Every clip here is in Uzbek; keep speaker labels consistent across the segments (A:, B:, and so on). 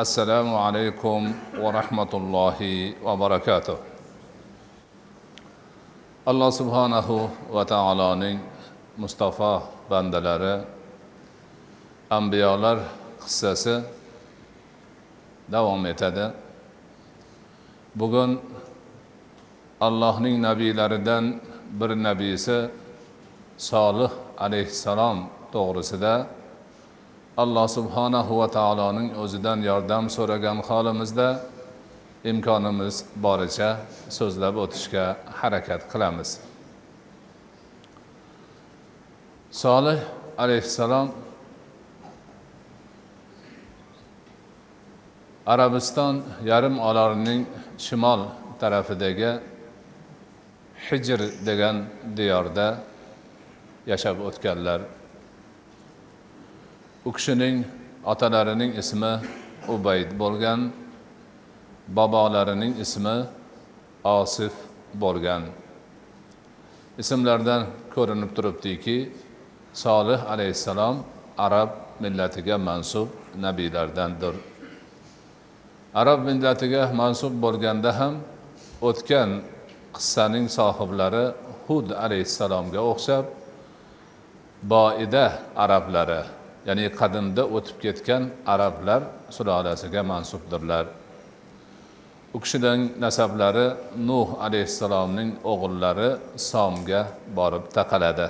A: assalomu alaykum va rahmatullohi va barakatuh. Alloh subhanahu va taoloning mustafo bandalari ambiyolar qissasi davom etadi. Bugun allohning nabiylaridan bir nabiysi solih alayhissalom to'g'risida alloh subhanahu va taoloning o'zidan yordam so'ragan holimizda imkonimiz boricha so'zlab o'tishga harakat qilamiz. Solih alayhissalom arabiston yarim orolining shimol tarafidagi hijr degan diyorda yashab o'tganlar u kishining otalarining ismi ubayd bo'lgan bobolarining ismi osif bo'lgan. Ismlardan ko'rinib turibdiki solih alayhissalom arab millatiga mansub nabiylardandir. Arab millatiga mansub bo'lganda ham o'tgan qissaning sohiblari hud alayhissalomga o'xshab boida arablari ya'ni qadimda o'tib ketgan arablar sulolasiga mansubdirlar. U kishining nasablari nuh alayhissalomning o'g'illari somga borib taqaladi.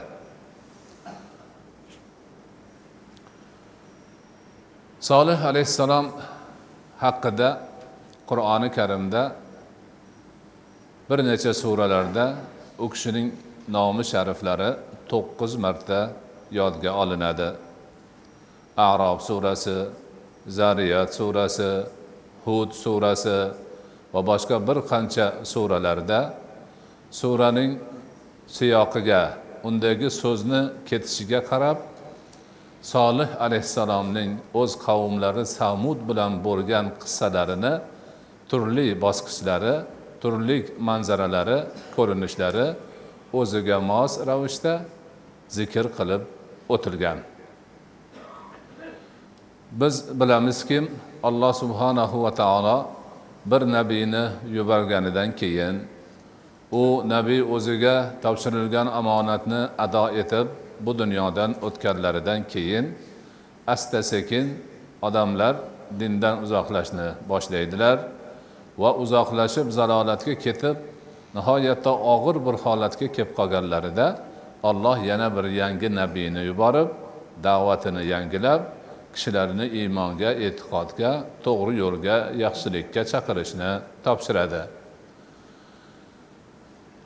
A: Solih alayhissalom haqida qur'oni karimda bir necha suralarda u kishining nomi shariflari to'qqiz marta yodga olinadi. Arob surasi zariyat surasi hud surasi va boshqa bir qancha suralarda suraning siyoqiga undagi so'zni ketishiga qarab solih alayhissalomning o'z qavmlari samud bilan bo'lgan qissalarini turli bosqichlari turli manzaralari ko'rinishlari o'ziga mos ravishda zikr qilib o'tilgan. Biz bilamizki alloh subhanahu va taolo bir nabiyni yuborganidan keyin u nabiy o'ziga topshirilgan omonatni ado etib bu dunyodan o'tganlaridan keyin asta sekin odamlar dindan uzoqlashni boshlaydilar va uzoqlashib zalolatga ketib nihoyatda og'ir bir holatga kelib qolganlarida olloh yana bir yangi nabiyni yuborib da'vatini yangilab kishilarni iymonga e'tiqodga to'g'ri yo'lga yaxshilikka chaqirishni topshiradi.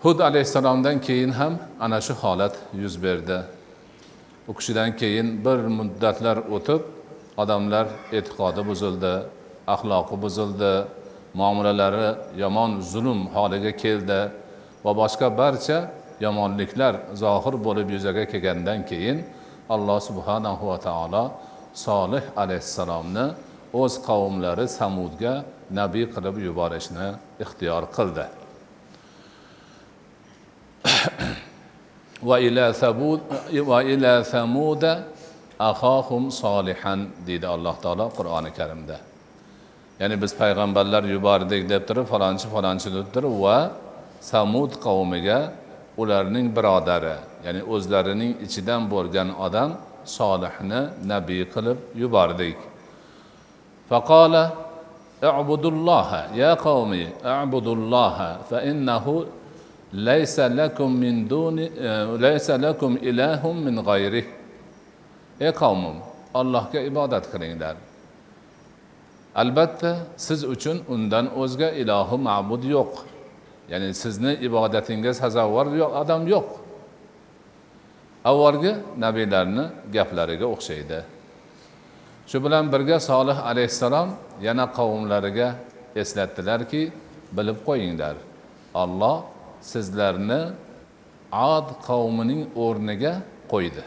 A: Hud alayhissalomdan keyin ham ana shu holat yuz berdi. U kishidan keyin bir muddatlar o'tib odamlar e'tiqodi buzildi axloqi buzildi muomalalari yomon zulm holiga keldi va boshqa barcha yomonliklar zohir bo'lib yuzaga kelgandan keyin alloh subhanahu va taolo solih alayhissalomni o'z qavmlari samudga nabiy qilib yuborishni ixtiyor qildi. Va ila sabud va ila samuda ahohum solihan deydi alloh taolo qur'oni karimda. Ya'ni biz payg'ambarlar yubordik deb turib falonchi falonchi deb turib va samud qavmiga ularning birodari ya'ni o'zlarining ichidan bo'lgan odam solihni nabiy qilib yubordik. Faqola i'budulloha ya qavmi i'budulloha fa innahu laysa lakum min duni e, laysa lakum ilahum min g'ayrih ey qavmim allohga ibodat qilinglar. Albatta siz uchun undan o'zga ilohi ma'bud yo'q. Ya'ni sizni ibodatingiz sazovor odam yo'q. Avvalgi nabiylarni gaplariga o'xshaydi. Shu bilan birga solih alayhissalom yana qavmlariga eslatdilarki bilib qo'yinglar olloh sizlarni ad qavmining o'rniga qo'ydi.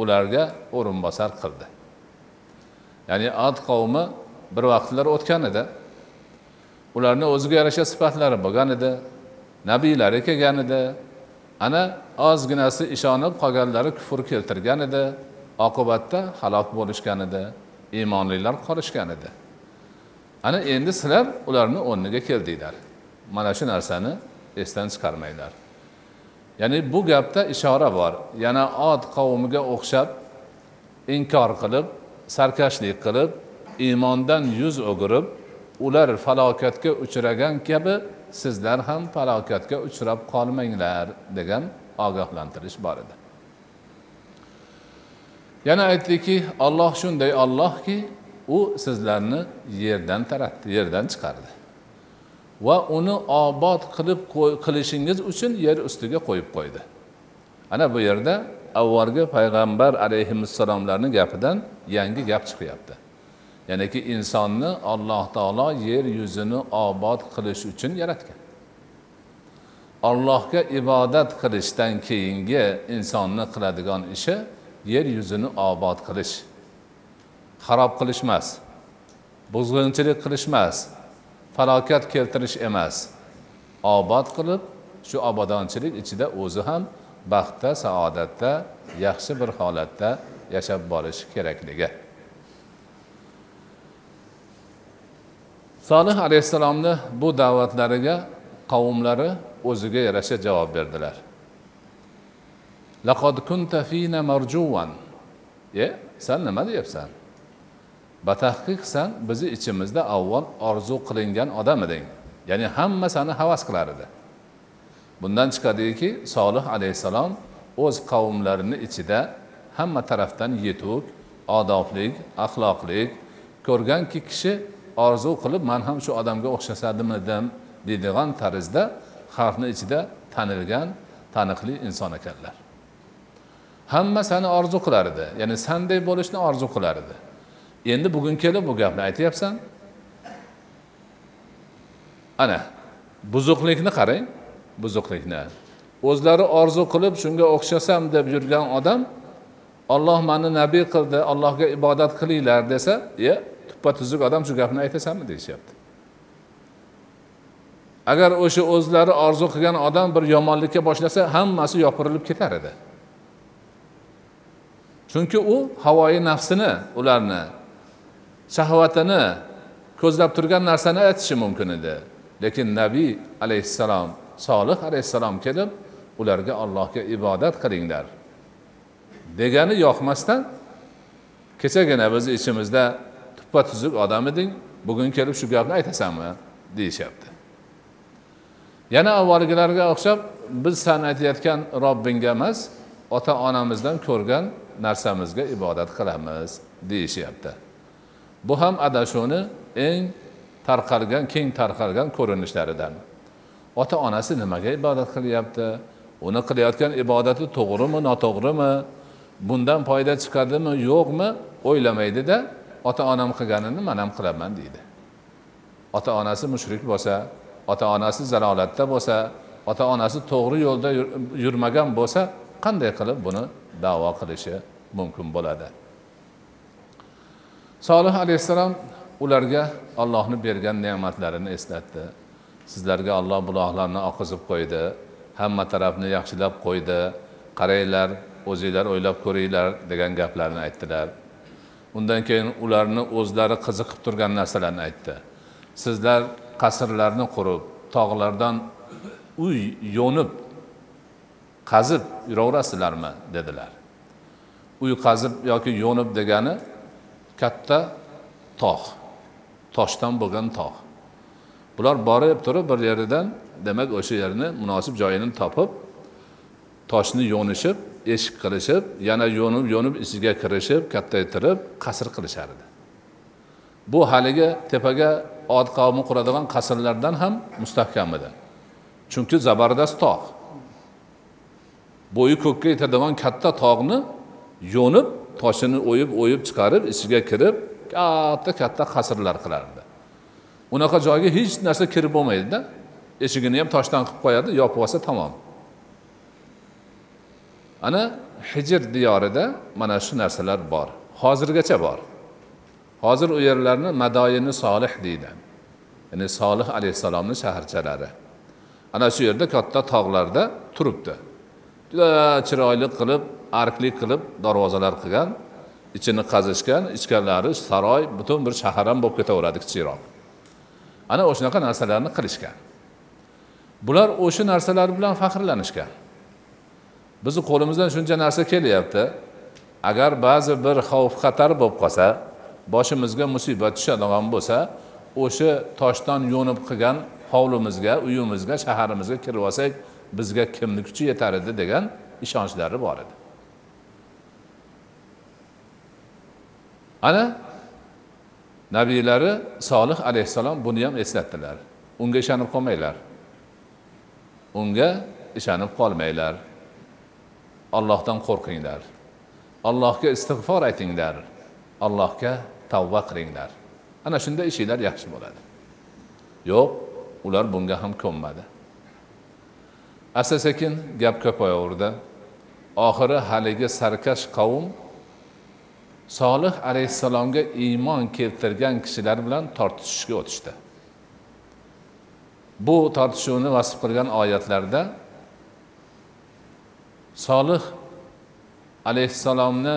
A: Ularga o'rinbosar qildi. Ya'ni ad qavmi bir vaqtlar o'tgan edi. Ularni o'ziga yarasha sifatlari bo'lgan edi nabiylari kelgan edi ana ozginasi ishonib qolganlari kufr keltirgan edi oqibatda halok bo'lishgan edi iymonlilar qolishgan edi. Ana endi sizlar ularni o'rniga keldinglar mana shu narsani esdan chiqarmanglar. Ya'ni bu gapda ishora bor. Yana od qavmiga o'xshab inkor qilib sarkashlik qilib iymondan yuz o'girib ular falokatga uchragan kabi sizlar ham falokatga uchrab qolmanglar degan ogohlantirish bor edi. Yana aytdiki olloh shunday ollohki u sizlarni yerdan taratdi yerdan chiqardi. Va uni obod qilib qilishingiz uchun yer ustiga qo'yib qo'ydi. Ana bu yerda avvalgi payg'ambar alayhissalomlarni gapidan yangi gap chiqyapti. Ya'niki insonni alloh taolo yer yuzini obod qilish uchun yaratgan. Allohga ibodat qilishdan keyingi insonni qiladigan ishi yer yuzini obod qilish. Xarob qilish emas buzg'unchilik qilish emas falokat keltirish emas. Obod qilib shu obodonchilik ichida o'zi ham baxtda saodatda yaxshi bir holatda yashab borishi kerakligi. Solih alayhissalomni bu da'vatlariga qavmlari o'ziga yarasha javob berdilar. Laqod kunta fina marjuvan e san nima deyapsan? Batahqiq san bizni ichimizda avval orzu qilingan odam eding ya'ni hamma sani havas qilar edi. Bundan chiqadiki solih alayhissalom o'z qavmlarini ichida hamma tarafdan yetuk odoblik axloqlik ko'rganki kishi orzu qilib man ham shu odamga o'xshasadimidim deydigan tarzda xalqni ichida tanilgan taniqli inson ekanlar. Hamma sani orzu qilar edi ya'ni sanday bo'lishni orzu qilar edi. Endi bugun kelib bu gapni aytyapsan. Ana buzuqlikni qarang buzuqlikni. O'zlari orzu qilib shunga o'xshasam deb yurgan odam olloh mani nabiy qildi allohga ibodat qilinglar desa ye tuppa tuzuk odam shu gapni aytasanmi deyishyapti. Agar o'sha o'zlari orzu qilgan odam bir yomonlikka boshlasa hammasi yopirilib ketar edi. Chunki u havoyi nafsini ularni shahvatini ko'zlab turgan narsani aytishi mumkin edi. Lekin nabiy alayhissalom solih alayhissalom kelib ularga allohga ibodat qilinglar degani yoqmasdan kechagina biz ichimizda tuppa tuzuk odam eding bugun kelib shu gapni aytasanmi deyishyapti. Yana avvalgilarga o'xshab biz san aytayotgan robbingga emas ota onamizdan ko'rgan narsamizga ibodat qilamiz deyishyapti. Bu ham adashuvni eng tarqalgan keng tarqalgan ko'rinishlaridan. Ota onasi nimaga ibodat qilyapti? Uni qilayotgan ibodati to'g'rimi noto'g'rimi? Bundan foyda chiqadimi yo'qmi o'ylamaydida. Ota onam qilganini man ham qilaman deydi. Ota onasi mushrik bo'lsa ota onasi zalolatda bo'lsa ota onasi to'g'ri yo'lda yurmagan bo'lsa qanday qilib buni davo qilishi mumkin bo'ladi? Solih alayhissalom ularga ollohni bergan ne'matlarini eslatdi. Sizlarga olloh buloqlarni oqizib qo'ydi hamma tarafni yaxshilab qo'ydi. Qaranglar o'zinglar o'ylab ko'ringlar degan gaplarni aytdilar. Undan keyin ularni o'zlari qiziqib turgan narsalarni aytdi. Sizlar qasrlarni qurib tog'lardan uy yo'nib qazib yuraverasizlarmi dedilar. Uy qazib yoki yo'nib degani katta tog' toshdan bo'lgan tog' bular borib turib bir yeridan demak o'sha yerni munosib joyini topib toshni yo'nishib eshik qilishib yana yo'nib yo'nib ichiga kirishib kattaytirib qasr qilishar edi. Bu haligi tepaga ot qavmi quradigan qasrlardan ham mustahkam edi. Chunki zabardast tog' bo'yi ko'kka yetadigan katta tog'ni yo'nib toshini o'yib o'yib chiqarib ichiga kirib katta katta qasrlar qilardi unaqa joyga hech narsa kirib bo'lmaydida. Eshigini ham toshdan qilib qo'yadi yopib olsa tamom. Ana hijr diyorida mana shu narsalar bor. Hozirgacha bor. Hozir u yerlarni madoyini solih deydi. Ya'ni solih alayhissalomni shaharchalari. Ana shu yerda katta tog'larda turibdi. Juda chiroyli qilib arklik qilib darvozalar qilgan ichini qazishgan ichkarlari saroy butun bir shahar ham bo'lib ketaveradi kichikroq. Ana o'shanaqa narsalarni qilishgan. Bular o'sha narsalar bilan faxrlanishgan. Bizni qo'limizdan shuncha narsa kelyapti. Agar ba'zi bir xavf xatar bo'lib qolsa boshimizga musibat tushadigan bo'lsa o'sha toshdan yo'nib qilgan hovlimizga uyimizga shaharimizga kirib olsak bizga kimni kuchi yetar edi degan ishonchlari bor edi. Ana nabiylari solih alayhissalom buni ham eslatdilar. Unga ishonib qolmanglar. Unga ishonib qolmanglar. Allohdan qo'rqinglar. Allohga istig'for aytinglar. Allohga tavba qilinglar ana shunda ishinglar yaxshi bo'ladi. Yo'q ular bunga ham ko'nmadi. Asta sekin gap ko'payaverdi oxiri haligi sarkash qavm solih alayhissalomga iymon keltirgan kishilar bilan tortishishga o'tishdi. Bu tortishuvni vasf qilgan oyatlarda solih alayhissalomni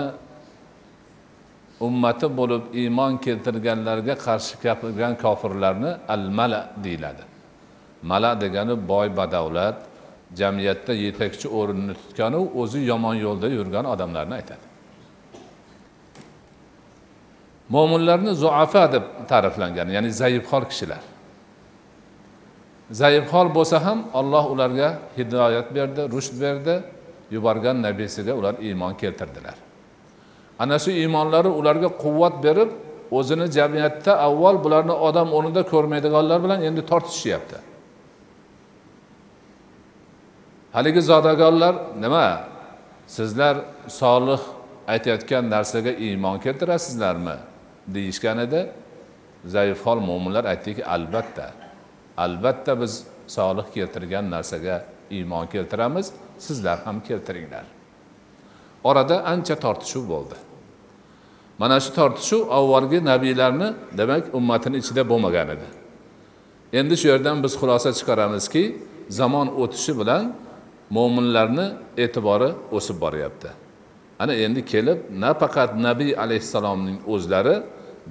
A: ummati bo'lib iymon keltirganlarga qarshi gapirgan kofirlarni al mala deyiladi. Mala degani boy badavlat jamiyatda yetakchi o'rinni tutganu o'zi yomon yo'lda yurgan odamlarni aytadi. Mo'minlarni zuafa deb ta'riflangan ya'ni zaifxor kishilar. Zaifxor bo'lsa ham olloh ularga hidoyat berdi rushd berdi yuborgan nabiysiga ular iymon keltirdilar. Ana shu iymonlari ularga quvvat berib o'zini jamiyatda avval bularni odam o'rnida ko'rmaydiganlar bilan endi tortishishyapti. Haligi zodagonlar nima? Sizlar solih aytayotgan narsaga iymon keltirasizlarmi? Deyishgan edi. Zaifhol mo'minlar aytdiki albatta albatta biz solih keltirgan narsaga iymon keltiramiz. Sizlar ham keltiringlar. Orada ancha tortishuv bo'ldi. Mana shu tortishuv avvalgi nabiylarni demak ummatini ichida bo'lmagan edi. Endi shu yerdan biz xulosa chiqaramizki zamon o'tishi bilan mo'minlarni e'tibori o'sib boryapti. Ana endi kelib nafaqat nabiy alayhissalomning o'zlari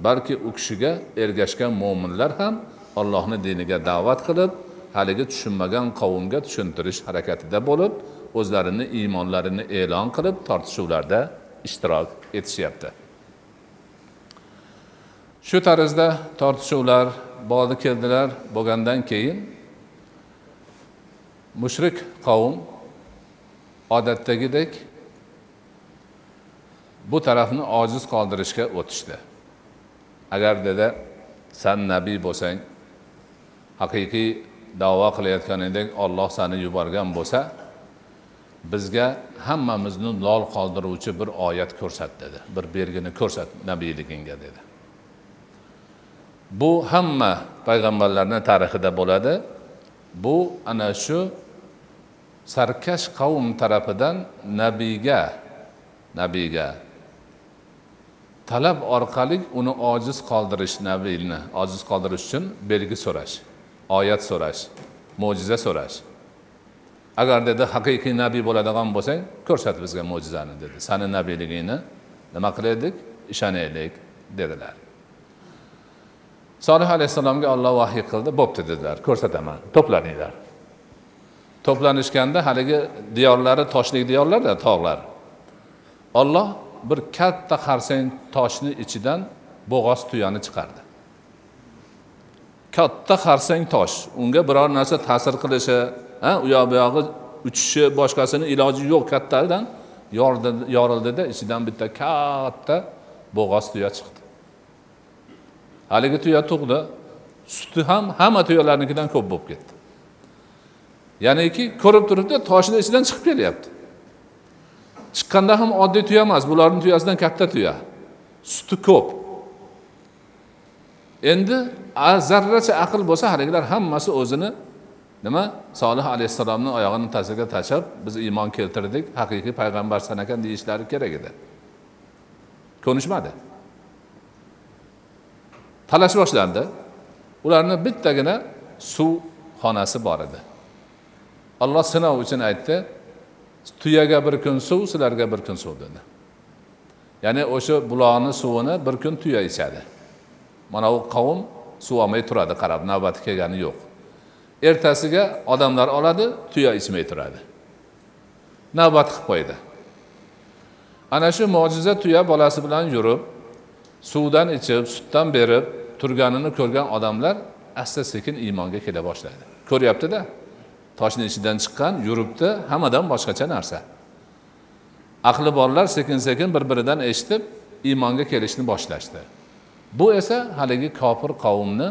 A: balki u kishiga ergashgan mo'minlar ham allohni diniga da'vat qilib haligi tushunmagan qavmga tushuntirish harakatida bo'lib o'zlarini iymonlarini e'lon qilib tortishuvlarda ishtirok etishyapti. Shu tarzda tortishuvlar bordi keldilar. Bo'lgandan keyin mushrik qavm odatdagidek bu tarafni ojiz qoldirishga o'tishdi. Agar dedi san nabiy bo'lsang haqiqiy davo qilayotganingdek olloh sani yuborgan bo'lsa bizga hammamizni lol qoldiruvchi bir oyat ko'rsat dedi. Bir belgini ko'rsat nabiyligingga dedi. Bu hamma payg'ambarlarni tarixida bo'ladi. Bu ana shu sarkash qavm tarafidan nabiyga nabiyga talab orqali uni ojiz qoldirish nabiyni ojiz qoldirish uchun belgi so'rash oyat so'rash mo'jiza so'rash. Agar dedi haqiqiy nabiy bo'ladigan bo'lsang ko'rsat bizga mo'jizani dedi. Sani nabiyligingni nima qilaylik ishonaylik dedilar. Solih alayhissalomga olloh vahiy qildi bo'pti dedilar. Ko'rsataman to'planinglar. To'planishganda haligi diyorlari toshlik diyorlarda tog'lar. Olloh bir katta xarsang toshni ichidan bo'g'oz tuyani chiqardi. Katta xarsang tosh unga biror narsa ta'sir qilishi u yoq bu yog'i uchishi boshqasini iloji yo'q kattadan yorildida ichidan bitta katta bo'g'oz tuya chiqdi. Haligi tuya tug'di. Suti ham hamma tuyalarnikidan ko'p bo'lib ketdi. Ya'niki ko'rib turibdi toshni ichidan chiqib kelyapti. Chiqqanda ham oddiy tuya emas bularni tuyasidan katta tuya. Suti ko'p. Endi a- zarracha aql bo'lsa haligilar hammasi o'zini nima? Solih alayhissalomni oyog'ini tagiga tashlab biz iymon keltirdik haqiqiy payg'ambarsan ekan deyishlari kerak edi. Ko'nishmadi. Talash boshlandi. Ularni bittagina suv xonasi bor edi. Alloh sinov uchun aytdi tuyaga bir kun suv sizlarga bir kun suv dedi. Ya'ni o'sha buloqni suvini bir kun tuya ichadi. Mana u qavm suv olmay turadi qarab navbati kelgani yo'q. Ertasiga odamlar oladi tuya ichmay turadi. Navbat qilib qo'ydi. Ana shu mo'jiza tuya bolasi bilan yurib suvdan ichib sutdan berib turganini ko'rgan odamlar asta sekin iymonga kela boshladi. Ko'ryaptida toshni ichidan chiqqan yuribdi hammadan boshqacha narsa. Aqli borlar sekin sekin bir biridan eshitib iymonga kelishni boshlashdi. Bu esa haligi kofir qavmni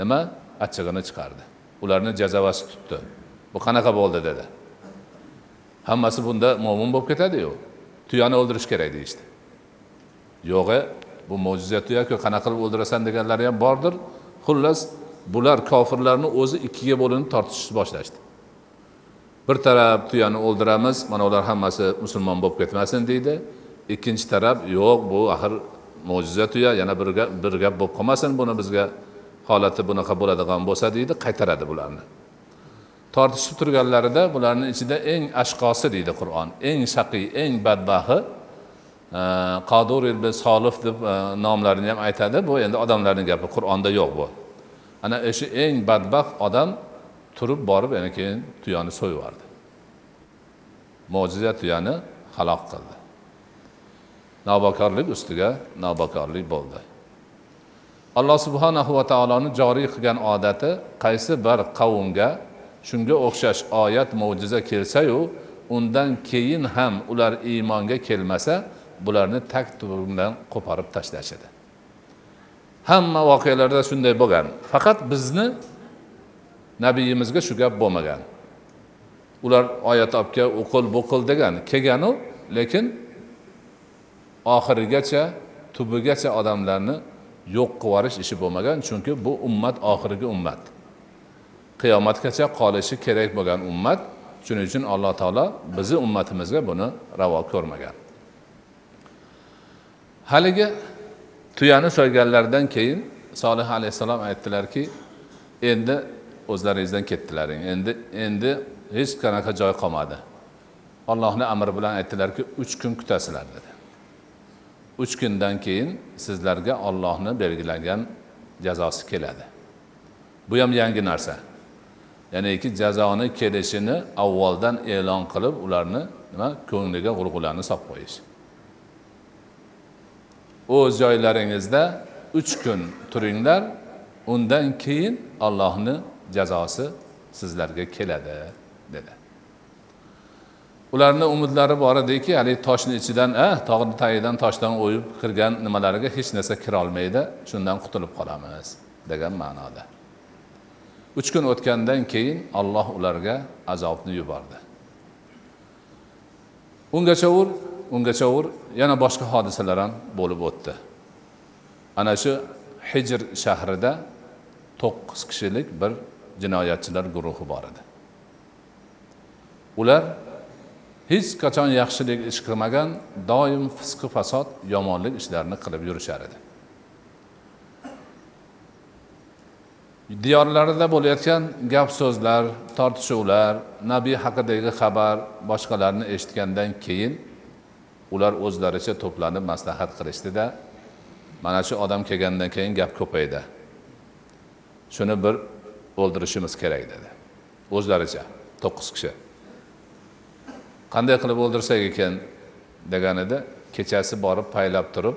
A: nima achchig'ini chiqardi. Ularni jazavasi tutdi. Bu qanaqa bo'ldi dedi. Hammasi bunda mo'min bo'lib ketadiyu. Tuyani o'ldirish kerak deyishdi. Yo'g'i bu mo'jiza tuyaku qanaqa qilib o'ldirasan deganlari ham bordir. Xullas bular kofirlarni o'zi ikkiga bo'linib tortishishni boshlashdi. Bir taraf tuyani o'ldiramiz mana ular hammasi musulmon bo'lib ketmasin deydi. Ikkinchi taraf yo'q bu axir mo'jiza tuya yana bir gap bir gap bo'lib qolmasin buni bizga. Holati bunaqa bo'ladigan bo'lsa deydi qaytaradi bularni. Tortishib turganlarida bularni ichida eng ashqosi deydi qur'on eng shaqiy eng badbaxti e, qodur ibn solif deb e, nomlarini ham aytadi. Bu endi odamlarning gapi qur'onda yo'q bu. Ana o'sha eng badbaxt odam turib borib yana keyin tuyani so'yib yubordi mo'jiza tuyani halok qildi. Navbakorlik ustiga navbakorlik bo'ldi. Alloh subhanahu va taoloni joriy qilgan odati qaysi bir qavmga shunga o'xshash oyat mo'jiza kelsayu undan keyin ham ular iymonga kelmasa bularni tag bilan qo'porib tashlashadi hamma voqealarda shunday bo'lgan. Faqat bizni nabiyimizga shu gap bo'lmagan. Ular oyat olib kel o'qil bu qil degan kelganu lekin oxirigacha tubigacha odamlarni yo'q qilib yuborish ishi bo'lmagan chunki bu ummat oxirgi ummat. Qiyomatgacha qolishi kerak bo'lgan ummat shuning uchun alloh taolo bizni ummatimizga buni ravo ko'rmagan. Haligi tuyani so'yganlaridan keyin solih alayhissalom aytdilarki endi o'zlaringizdan ketdilaring. Endi endi hech qanaqa joy qolmadi. Ollohni amri bilan aytdilarki uch kun kutasizlar dedi. Uch kundan keyin sizlarga ollohni belgilagan jazosi keladi. Bu ham yangi narsa. Ya'niki jazoni kelishini avvaldan e'lon qilib ularni nima ko'ngliga g'ulg'ulani solib qo'yish. O'z joylaringizda uch kun turinglar undan keyin allohni jazosi sizlarga keladi dedi. Ularni umidlari bor ediki haligi toshni ichidan a tog'ni tagidan toshdan o'yib kirgan nimalariga hech narsa kirolmaydi shundan qutulib qolamiz degan ma'noda. Uch kun o'tgandan keyin olloh ularga azobni yubordi. Ungachavur ungachavur yana boshqa hodisalar ham bo'lib o'tdi. Ana shu hijr shahrida to'qqiz kishilik bir jinoyatchilar guruhi bor edi. Ular hech qachon yaxshilik ish qilmagan doim fisqi fasod yomonlik ishlarini qilib yurishar edi. Diyorlarida bo'layotgan gap so'zlar tortishuvlar nabiy haqidagi xabar boshqalarni eshitgandan keyin ular o'zlaricha to'planib maslahat qilishdida mana shu odam kelgandan keyin gap ko'paydi. Shuni bir o'ldirishimiz kerak dedi. O'zlaricha to'qqiz kishi. Qanday qilib o'ldirsak ekan deganida kechasi borib paylab turib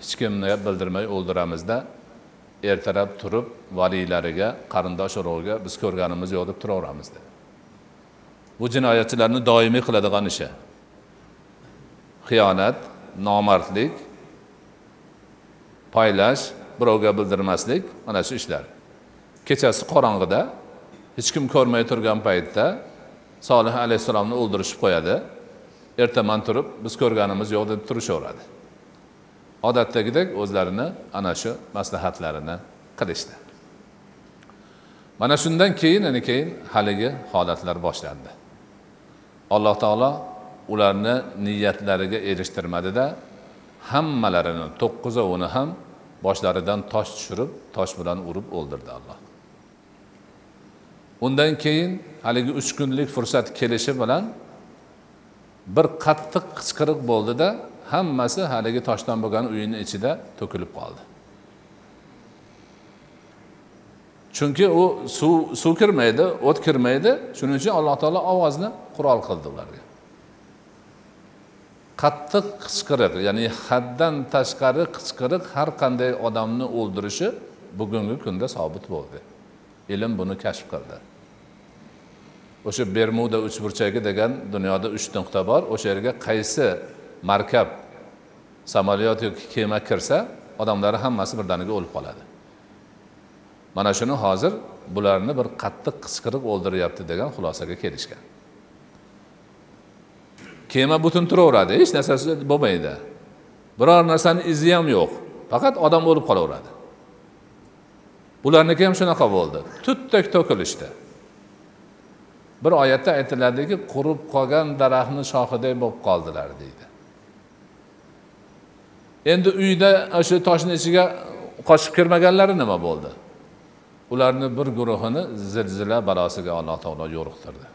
A: hech kimni bildirmay o'ldiramizda ertalab turib valiylariga qarindosh urug'iga biz ko'rganimiz yo'q deb turaveramiz dedi bu jinoyatchilarni doimiy qiladigan ishi xiyonat nomardlik paylash birovga bildirmaslik mana shu ishlar. Kechasi qorong'ida hech kim ko'rmay turgan paytda solih alayhissalomni o'ldirishib qo'yadi. Ertaman turib biz ko'rganimiz yo'q deb turishaveradi. Odatdagidek o'zlarini ana shu maslahatlarini qilishdi. Mana shundan keyin ana keyin haligi holatlar boshlandi. Alloh taolo ularni niyatlariga erishtirmadida hammalarini to'qqizovini ham boshlaridan tosh tushirib tosh bilan urib o'ldirdi alloh. Undan keyin haligi uch kunlik fursat kelishi bilan bir qattiq qichqiriq bo'ldida hammasi haligi toshdan bo'lgan uyini ichida to'kilib qoldi. Chunki u suv suv kirmaydi o't kirmaydi. Shuning uchun alloh taolo ovozni qurol qildi ularga. Qattiq qichqiriq ya'ni haddan tashqari qichqiriq har qanday odamni o'ldirishi bugungi kunda sobit bo'ldi. Ilm buni kashf qildi. O'sha bermuda uchburchagi degan dunyoda uch nuqta bor. O'sha yerga qaysi markab samolyot yoki kema kirsa odamlari hammasi birdaniga o'lib qoladi. Mana shuni hozir bularni bir qattiq qichqiriq o'ldiryapti degan xulosaga kelishgan. Kema butun turaveradi hech narsasi bo'lmaydi. Biror narsani izi ham yo'q. Faqat odam o'lib qolaveradi. Ularniki ham shunaqa bo'ldi. Tutdek to'kilishdi bir oyatda aytiladiki qurib qolgan daraxtni shoxiday bo'lib qoldilar deydi. Endi uyda o'sha toshni ichiga qochib kirmaganlari nima bo'ldi? Ularni bir guruhini zilzila balosiga alloh taolo yo'riqtirdi.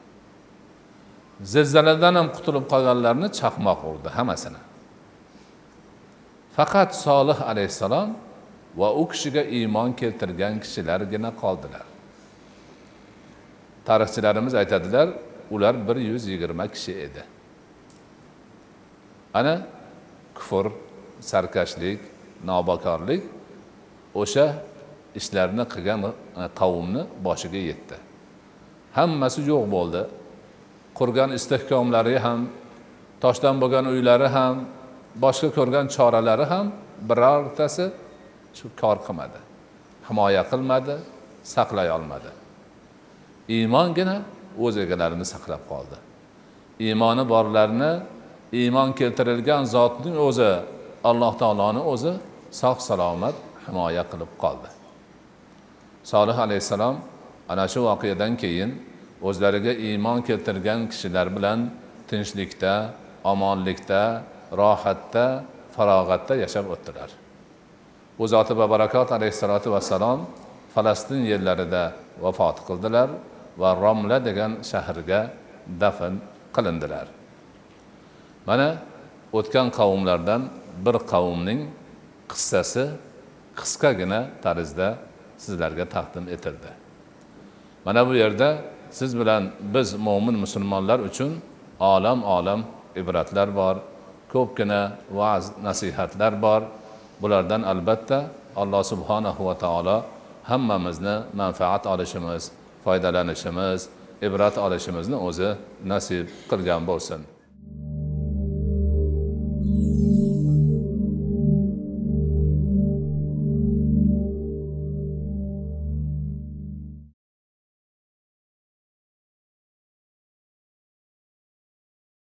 A: Zilziladan ham qutulib qolganlarni chaqmoq urdi hammasini. Faqat solih alayhissalom va u kishiga iymon keltirgan kishilargina qoldilar. Tarixchilarimiz aytadilar ular bir yuz yigirma kishi edi. Ana kufr sarkashlik nobakorlik o'sha ishlarni qilgan e, qavmni boshiga yetdi. Hammasi yo'q bo'ldi. Qurgan istehkomlari ham toshdan bo'lgan uylari ham boshqa ko'rgan choralari ham birortasi shu kor qilmadi. Himoya qilmadi saqlay olmadi. Iymongina o'z egalarini saqlab qoldi. Iymoni borlarni iymon keltirilgan zotning o'zi alloh taoloni o'zi sog' salomat himoya qilib qoldi. Solih alayhissalom ana shu voqeadan keyin o'zlariga iymon keltirgan kishilar bilan tinchlikda omonlikda rohatda farog'atda yashab o'tdilar. U zoti babarakot alayhissalotu vassalom falastin yerlarida vafot qildilar va romla degan shaharga dafn qilindilar. Mana o'tgan qavmlardan bir qavmning qissasi qisqagina tarzda sizlarga taqdim etildi. Mana bu yerda siz bilan biz mo'min musulmonlar uchun olam olam ibratlar bor ko'pgina va'z nasihatlar bor bulardan albatta alloh subhanahu va taolo hammamizni manfaat olishimiz foydalanishimiz ibrat olishimizni o'zi nasib qilgan bo'lsin.